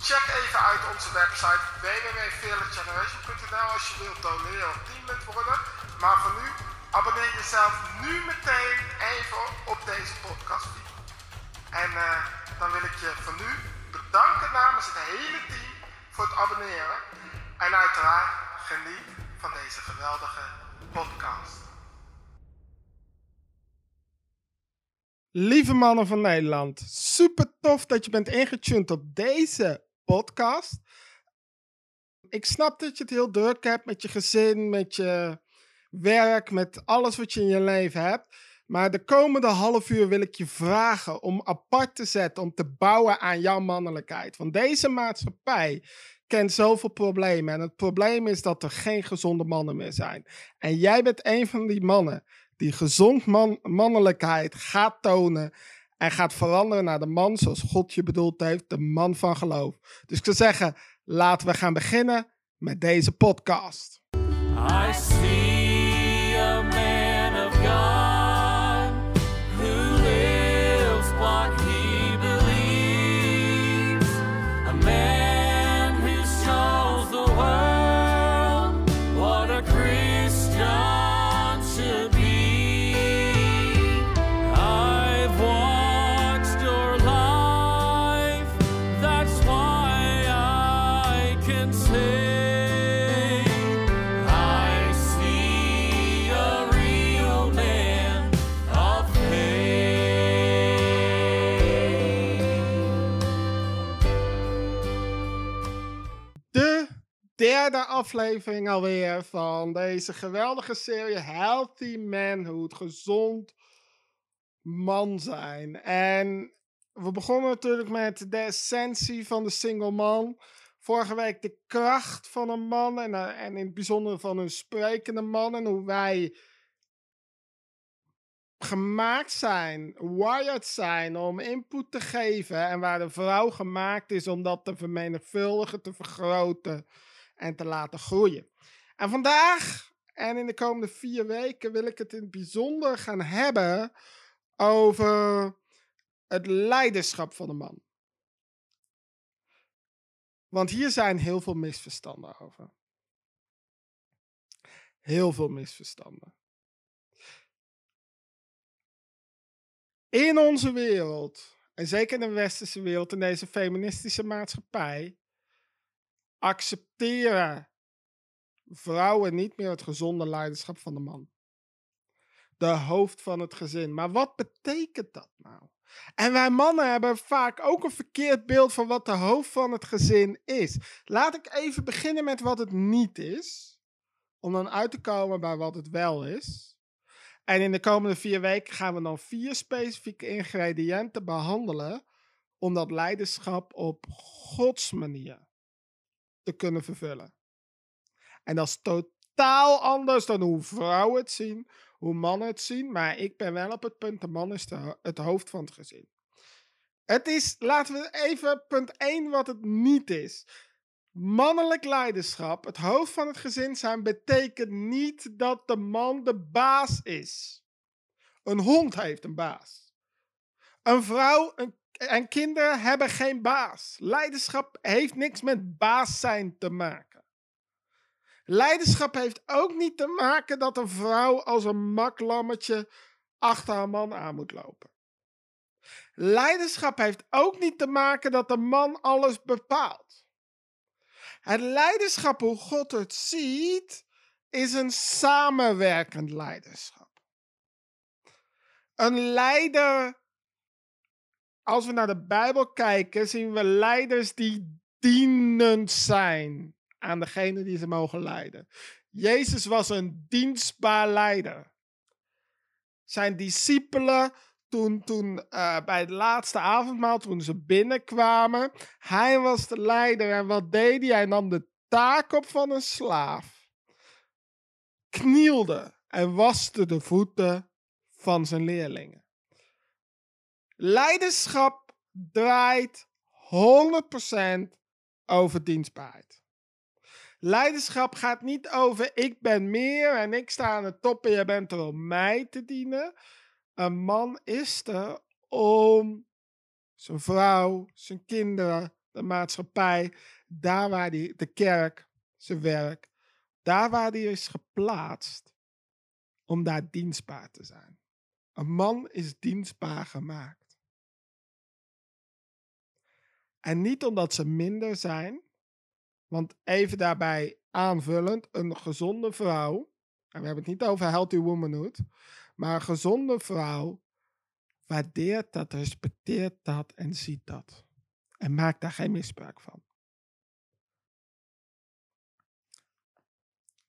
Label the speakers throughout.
Speaker 1: Check even uit onze website www.fearlessgeneration.nl als je wilt doneren of teamlid worden. Maar voor nu, abonneer jezelf nu meteen even op deze podcast. En uh, dan wil ik je voor nu bedanken namens het hele team voor het abonneren. En uiteraard geniet van deze geweldige podcast.
Speaker 2: Lieve mannen van Nederland, super tof dat je bent ingetuned op deze podcast. Ik snap dat je het heel druk hebt met je gezin, met je werk, met alles wat je in je leven hebt. Maar de komende half uur wil ik je vragen om apart te zetten, om te bouwen aan jouw mannelijkheid. Want deze maatschappij kent zoveel problemen. En het probleem is dat er geen gezonde mannen meer zijn. En jij bent een van die mannen die gezond man mannelijkheid gaat tonen en gaat veranderen naar de man zoals God je bedoeld heeft, de man van geloof. Dus ik zou zeggen, laten we gaan beginnen met deze podcast. I see derde aflevering alweer van deze geweldige serie Healthy Manhood, gezond man zijn. En we begonnen natuurlijk met de essentie van de single man. Vorige week de kracht van een man en, eh, en in het bijzonder van een sprekende man en hoe wij gemaakt zijn, wired zijn om input te geven en waar de vrouw gemaakt is om dat te vermenigvuldigen, te vergroten en te laten groeien. En vandaag en in de komende vier weken wil ik het in het bijzonder gaan hebben over het leiderschap van de man. Want hier zijn heel veel misverstanden over. Heel veel misverstanden. In onze wereld, en zeker in de westerse wereld, in deze feministische maatschappij, accepteren vrouwen niet meer het gezonde leiderschap van de man. De hoofd van het gezin. Maar wat betekent dat nou? En wij mannen hebben vaak ook een verkeerd beeld van wat de hoofd van het gezin is. Laat ik even beginnen met wat het niet is, om dan uit te komen bij wat het wel is. En in de komende vier weken gaan we dan vier specifieke ingrediënten behandelen om dat leiderschap op Gods manier te kunnen vervullen. En dat is totaal anders dan hoe vrouwen het zien, hoe mannen het zien. Maar ik ben wel op het punt, de man is het hoofd van het gezin. Het is, laten we even punt 1 wat het niet is. Mannelijk leiderschap, het hoofd van het gezin zijn, betekent niet dat de man de baas is. Een hond heeft een baas. Een vrouw een, en kinderen hebben geen baas. Leiderschap heeft niks met baas zijn te maken. Leiderschap heeft ook niet te maken dat een vrouw als een maklammetje achter haar man aan moet lopen. Leiderschap heeft ook niet te maken dat de man alles bepaalt. Het leiderschap, hoe God het ziet, is een samenwerkend leiderschap. Een leider, als we naar de Bijbel kijken, zien we leiders die dienend zijn aan degene die ze mogen leiden. Jezus was een dienstbaar leider. Zijn discipelen toen, toen eh, bij het laatste avondmaal, toen ze binnenkwamen. Hij was de leider en wat deed hij? Hij nam de taak op van een slaaf. Knielde en waste de voeten van zijn leerlingen. Leiderschap draait 100% over dienstbaarheid. Leiderschap gaat niet over ik ben meer en ik sta aan de top en jij bent er om mij te dienen. Een man is er om zijn vrouw, zijn kinderen, de maatschappij, daar waar die, de kerk, zijn werk, daar waar die is geplaatst, om daar dienstbaar te zijn. Een man is dienstbaar gemaakt. En niet omdat ze minder zijn, want even daarbij aanvullend, een gezonde vrouw, en we hebben het niet over healthy womanhood, maar een gezonde vrouw waardeert dat, respecteert dat en ziet dat. En maakt daar geen misbruik van.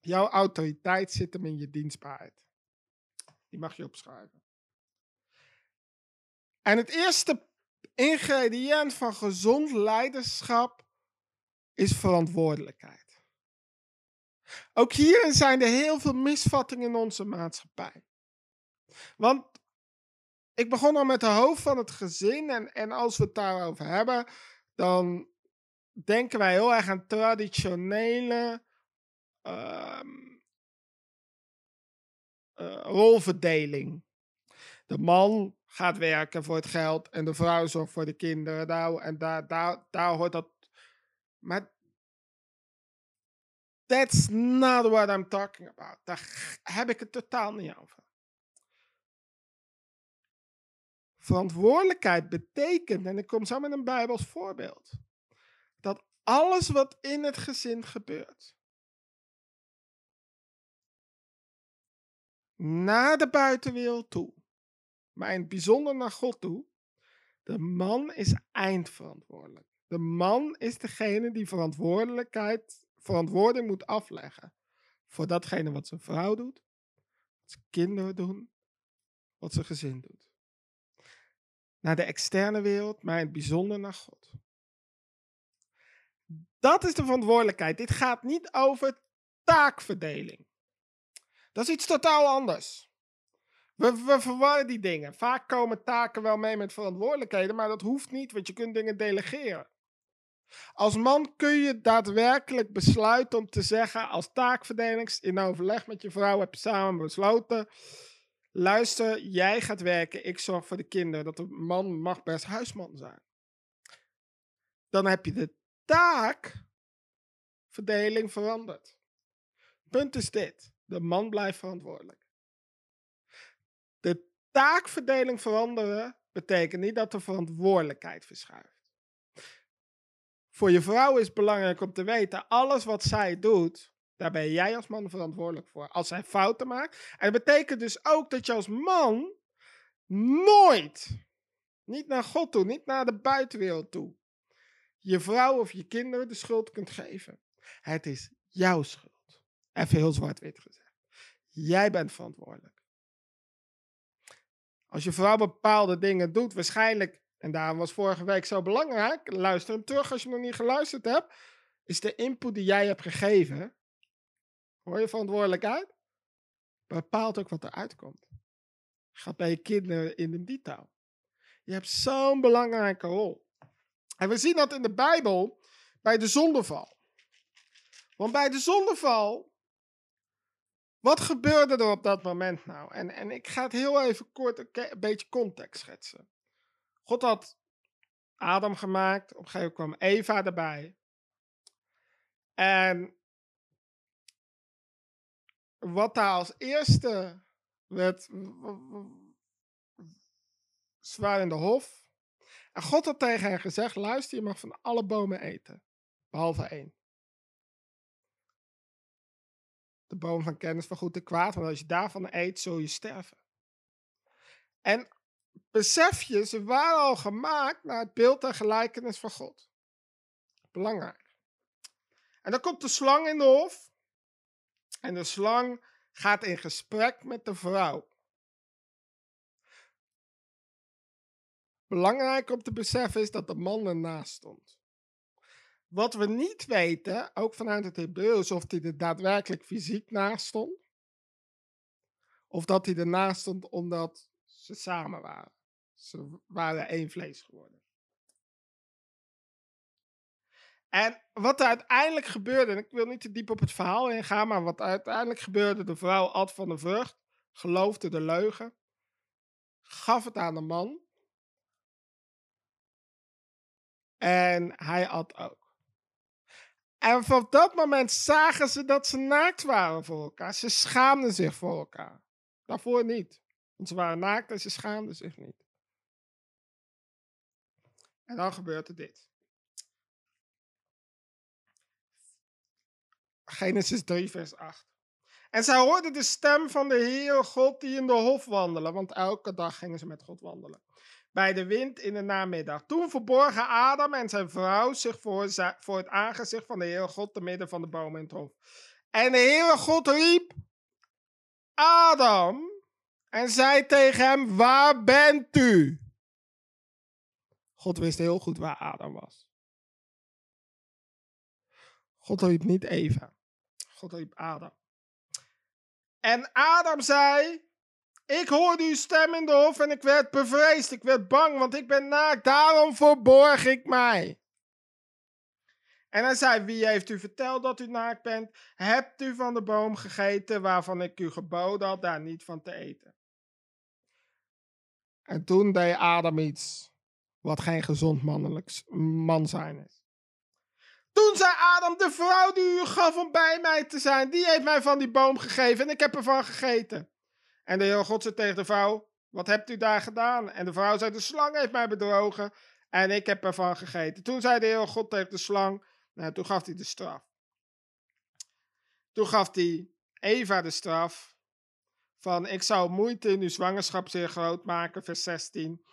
Speaker 2: Jouw autoriteit zit hem in je dienstbaarheid. Die mag je opschrijven. En het eerste ingrediënt van gezond leiderschap is verantwoordelijkheid. Ook hierin zijn er heel veel misvattingen in onze maatschappij. Want ik begon al met de hoofd van het gezin en, en als we het daarover hebben, dan denken wij heel erg aan traditionele uh, uh, rolverdeling. De man gaat werken voor het geld en de vrouw zorgt voor de kinderen. Daar, en daar, daar, daar hoort dat maar that's not what I'm talking about. Daar heb ik het totaal niet over. Verantwoordelijkheid betekent, en ik kom zo met een Bijbels voorbeeld, dat alles wat in het gezin gebeurt, naar de buitenwereld toe, maar in het bijzonder naar God toe, de man is eindverantwoordelijk. De man is degene die verantwoordelijkheid, verantwoording moet afleggen. Voor datgene wat zijn vrouw doet, wat zijn kinderen doen, wat zijn gezin doet. Naar de externe wereld, maar in het bijzonder naar God. Dat is de verantwoordelijkheid. Dit gaat niet over taakverdeling. Dat is iets totaal anders. We, we verwarren die dingen. Vaak komen taken wel mee met verantwoordelijkheden, maar dat hoeft niet, want je kunt dingen delegeren. Als man kun je daadwerkelijk besluiten om te zeggen, als taakverdeling in overleg met je vrouw heb je samen besloten. Luister, jij gaat werken, ik zorg voor de kinderen. Dat de man mag best huisman zijn. Dan heb je de taakverdeling veranderd. Punt is dit: de man blijft verantwoordelijk. De taakverdeling veranderen betekent niet dat de verantwoordelijkheid verschuift voor je vrouw is belangrijk om te weten, alles wat zij doet, daar ben jij als man verantwoordelijk voor. Als zij fouten maakt. En dat betekent dus ook dat je als man nooit, niet naar God toe, niet naar de buitenwereld toe, je vrouw of je kinderen de schuld kunt geven. Het is jouw schuld. Even heel zwart-wit gezegd. Jij bent verantwoordelijk. Als je vrouw bepaalde dingen doet, waarschijnlijk en daarom was vorige week zo belangrijk. Luister hem terug als je nog niet geluisterd hebt. Is de input die jij hebt gegeven. Hoor je verantwoordelijkheid? Bepaalt ook wat eruit komt. Gaat bij je kinderen in de detail. Je hebt zo'n belangrijke rol. En we zien dat in de Bijbel bij de zondeval. Want bij de zondeval, wat gebeurde er op dat moment nou? En, en ik ga het heel even kort een beetje context schetsen. God had Adam gemaakt. Op een gegeven moment kwam Eva erbij. En wat daar als eerste werd, zwaar in de hof. En God had tegen hen gezegd: luister, je mag van alle bomen eten, behalve één. De boom van kennis van goed en kwaad, want als je daarvan eet, zul je sterven. En besef je, ze waren al gemaakt naar het beeld en gelijkenis van God. Belangrijk. En dan komt de slang in de hof. En de slang gaat in gesprek met de vrouw. belangrijk om te beseffen is dat de man ernaast stond. Wat we niet weten, ook vanuit het Hebreeuws, of hij er daadwerkelijk fysiek naast stond. Of dat hij ernaast stond omdat ze samen waren. Ze waren één vlees geworden. En wat er uiteindelijk gebeurde, en ik wil niet te diep op het verhaal ingaan, maar wat uiteindelijk gebeurde, de vrouw at van de vrucht, geloofde de leugen, gaf het aan de man. En hij at ook. En van dat moment zagen ze dat ze naakt waren voor elkaar. Ze schaamden zich voor elkaar. Daarvoor niet. Want ze waren naakt en ze schaamden zich niet. En dan gebeurde dit. Genesis 3, vers 8. En zij hoorden de stem van de Heer God die in de hof wandelen, want elke dag gingen ze met God wandelen. Bij de wind in de namiddag. Toen verborgen Adam en zijn vrouw zich voor, voor het aangezicht van de Heer God te midden van de boom in het hof. En de Heere God riep Adam en zei tegen hem, waar bent u? God wist heel goed waar Adam was. God riep niet Eva. God riep Adam. En Adam zei: Ik hoorde uw stem in de hof en ik werd bevreesd. Ik werd bang, want ik ben naakt. Daarom verborg ik mij. En hij zei: Wie heeft u verteld dat u naakt bent? Hebt u van de boom gegeten waarvan ik u geboden had daar niet van te eten? En toen deed Adam iets wat geen gezond mannelijk man zijn is. Toen zei Adam, de vrouw die u gaf om bij mij te zijn, die heeft mij van die boom gegeven en ik heb ervan gegeten. En de Heer God zei tegen de vrouw, wat hebt u daar gedaan? En de vrouw zei, de slang heeft mij bedrogen en ik heb ervan gegeten. Toen zei de Heer God tegen de slang, nou, toen gaf hij de straf. Toen gaf hij Eva de straf van, ik zou moeite in uw zwangerschap zeer groot maken, vers 16.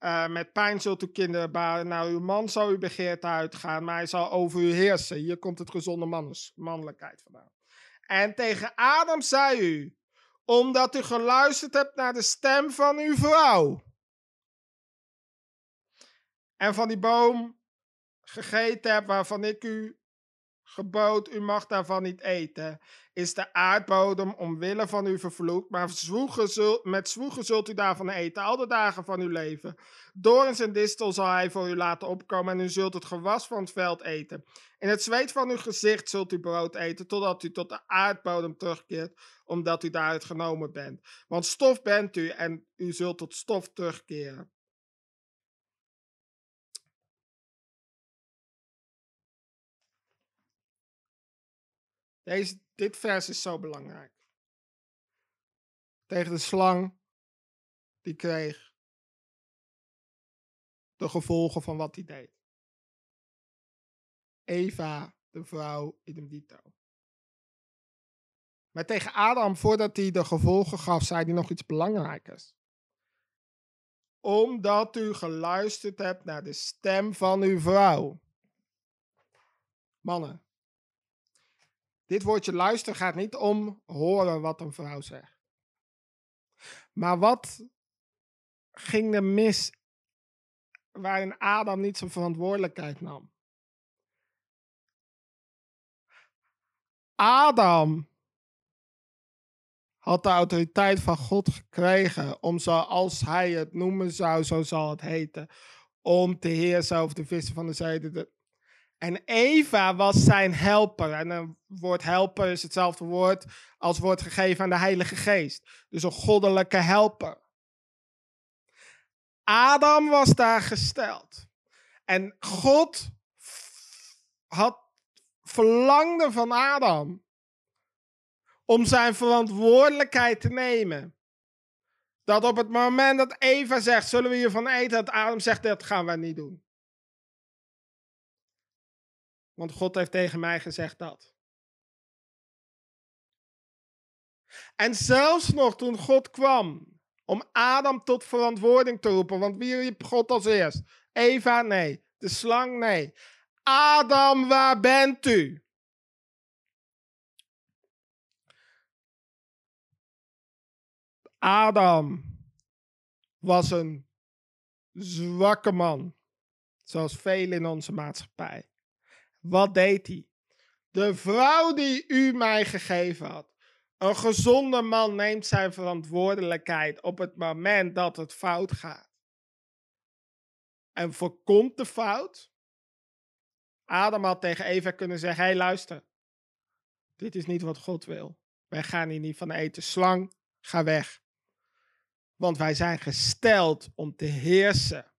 Speaker 2: Uh, met pijn zult u kinderen baren. Nou, uw man zal u begeerte uitgaan, maar hij zal over u heersen. Hier komt het gezonde mannelijkheid vandaan. En tegen Adam zei u, omdat u geluisterd hebt naar de stem van uw vrouw. En van die boom gegeten hebt waarvan ik u gebood, u mag daarvan niet eten, is de aardbodem omwille van u vervloekt, maar zwoegen met zwoegen zult u daarvan eten, al de dagen van uw leven. Door en distel zal hij voor u laten opkomen en u zult het gewas van het veld eten. In het zweet van uw gezicht zult u brood eten, totdat u tot de aardbodem terugkeert, omdat u daaruit genomen bent. Want stof bent u en u zult tot stof terugkeren. Deze, dit vers is zo belangrijk. Tegen de slang die kreeg de gevolgen van wat hij deed. Eva, de vrouw, idem dito. Maar tegen Adam, voordat hij de gevolgen gaf, zei hij nog iets belangrijkers. Omdat u geluisterd hebt naar de stem van uw vrouw. Mannen, dit woordje luisteren gaat niet om horen wat een vrouw zegt. Maar wat ging er mis waarin Adam niet zijn verantwoordelijkheid nam? Adam had de autoriteit van God gekregen om zoals hij het noemen zou, zo zal het heten, om te heersen over de vissen van de zee, en Eva was zijn helper. En een woord helper is hetzelfde woord als wordt gegeven aan de Heilige Geest. Dus een goddelijke helper. Adam was daar gesteld. En God had verlangde van Adam om zijn verantwoordelijkheid te nemen. Dat op het moment dat Eva zegt, zullen we hiervan eten, dat Adam zegt, dat gaan we niet doen. Want God heeft tegen mij gezegd dat. En zelfs nog toen God kwam om Adam tot verantwoording te roepen, want wie riep God als eerst? Eva, nee. De slang, nee. Adam, waar bent u? Adam was een zwakke man. Zoals velen in onze maatschappij. Wat deed hij? De vrouw die u mij gegeven had. Een gezonde man neemt zijn verantwoordelijkheid op het moment dat het fout gaat. En voorkomt de fout. Adam had tegen Eva kunnen zeggen: Hé, luister. Dit is niet wat God wil. Wij gaan hier niet van eten. Slang, ga weg. Want wij zijn gesteld om te heersen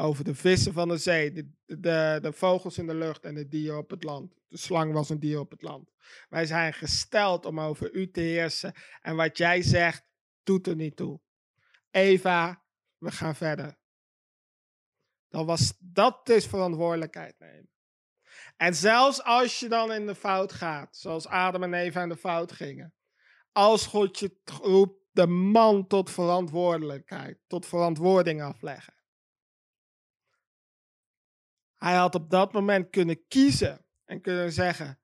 Speaker 2: over de vissen van de zee, de, de, de vogels in de lucht en de dieren op het land. De slang was een dier op het land. Wij zijn gesteld om over u te heersen. En wat jij zegt, doet er niet toe. Eva, we gaan verder. Dan was, dat is verantwoordelijkheid nemen. En zelfs als je dan in de fout gaat, zoals Adam en Eva in de fout gingen. Als God je roept de man tot verantwoordelijkheid, tot verantwoording afleggen. Hij had op dat moment kunnen kiezen en kunnen zeggen: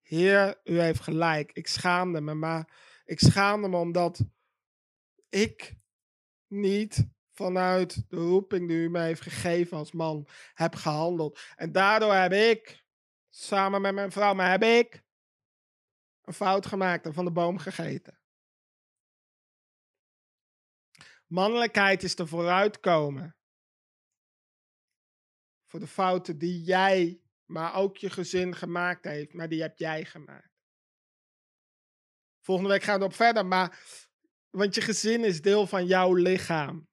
Speaker 2: Heer, u heeft gelijk. Ik schaamde me, maar ik schaamde me omdat ik niet vanuit de roeping die u mij heeft gegeven als man heb gehandeld. En daardoor heb ik, samen met mijn vrouw, maar heb ik een fout gemaakt en van de boom gegeten. Mannelijkheid is te vooruitkomen. Voor de fouten die jij, maar ook je gezin gemaakt heeft, maar die heb jij gemaakt. Volgende week gaan we erop verder, maar want je gezin is deel van jouw lichaam.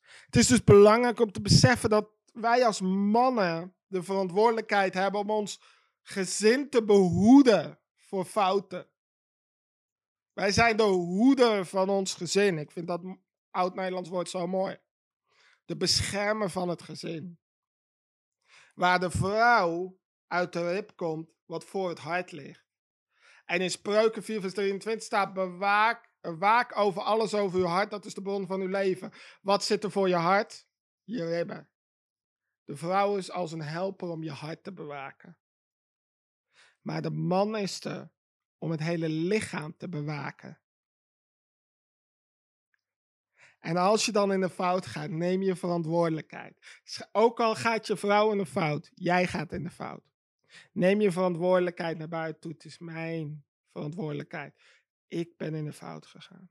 Speaker 2: Het is dus belangrijk om te beseffen dat wij als mannen de verantwoordelijkheid hebben om ons gezin te behoeden voor fouten. Wij zijn de hoeder van ons gezin. Ik vind dat oud-Nederlands woord zo mooi. De beschermer van het gezin. Waar de vrouw uit de rib komt wat voor het hart ligt. En in Spreuken 4 vers 23 staat bewaak, waak over alles over uw hart. Dat is de bron van uw leven. Wat zit er voor je hart? Je ribben. De vrouw is als een helper om je hart te bewaken. Maar de man is er om het hele lichaam te bewaken. En als je dan in de fout gaat, neem je verantwoordelijkheid. Ook al gaat je vrouw in de fout, jij gaat in de fout. Neem je verantwoordelijkheid naar buiten toe. Het is mijn verantwoordelijkheid. Ik ben in de fout gegaan.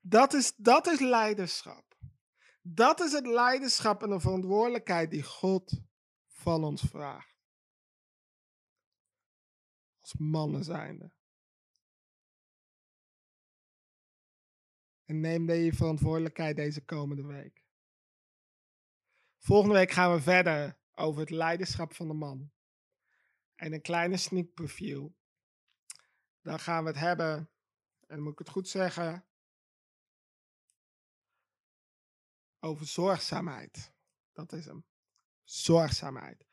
Speaker 2: Dat is, dat is leiderschap. Dat is het leiderschap en de verantwoordelijkheid die God van ons vraagt mannen zijnde. En neem je verantwoordelijkheid deze komende week. Volgende week gaan we verder over het leiderschap van de man. En een kleine sneak preview. Dan gaan we het hebben, en moet ik het goed zeggen, over zorgzaamheid. Dat is hem. Zorgzaamheid.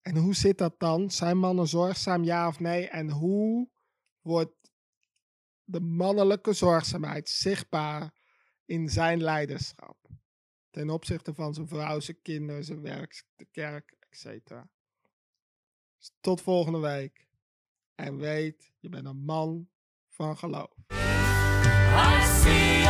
Speaker 2: En hoe zit dat dan? Zijn mannen zorgzaam, ja of nee? En hoe wordt de mannelijke zorgzaamheid zichtbaar in zijn leiderschap? Ten opzichte van zijn vrouw, zijn kinderen, zijn werk, de kerk, etc. Dus tot volgende week. En weet, je bent een man van geloof. I see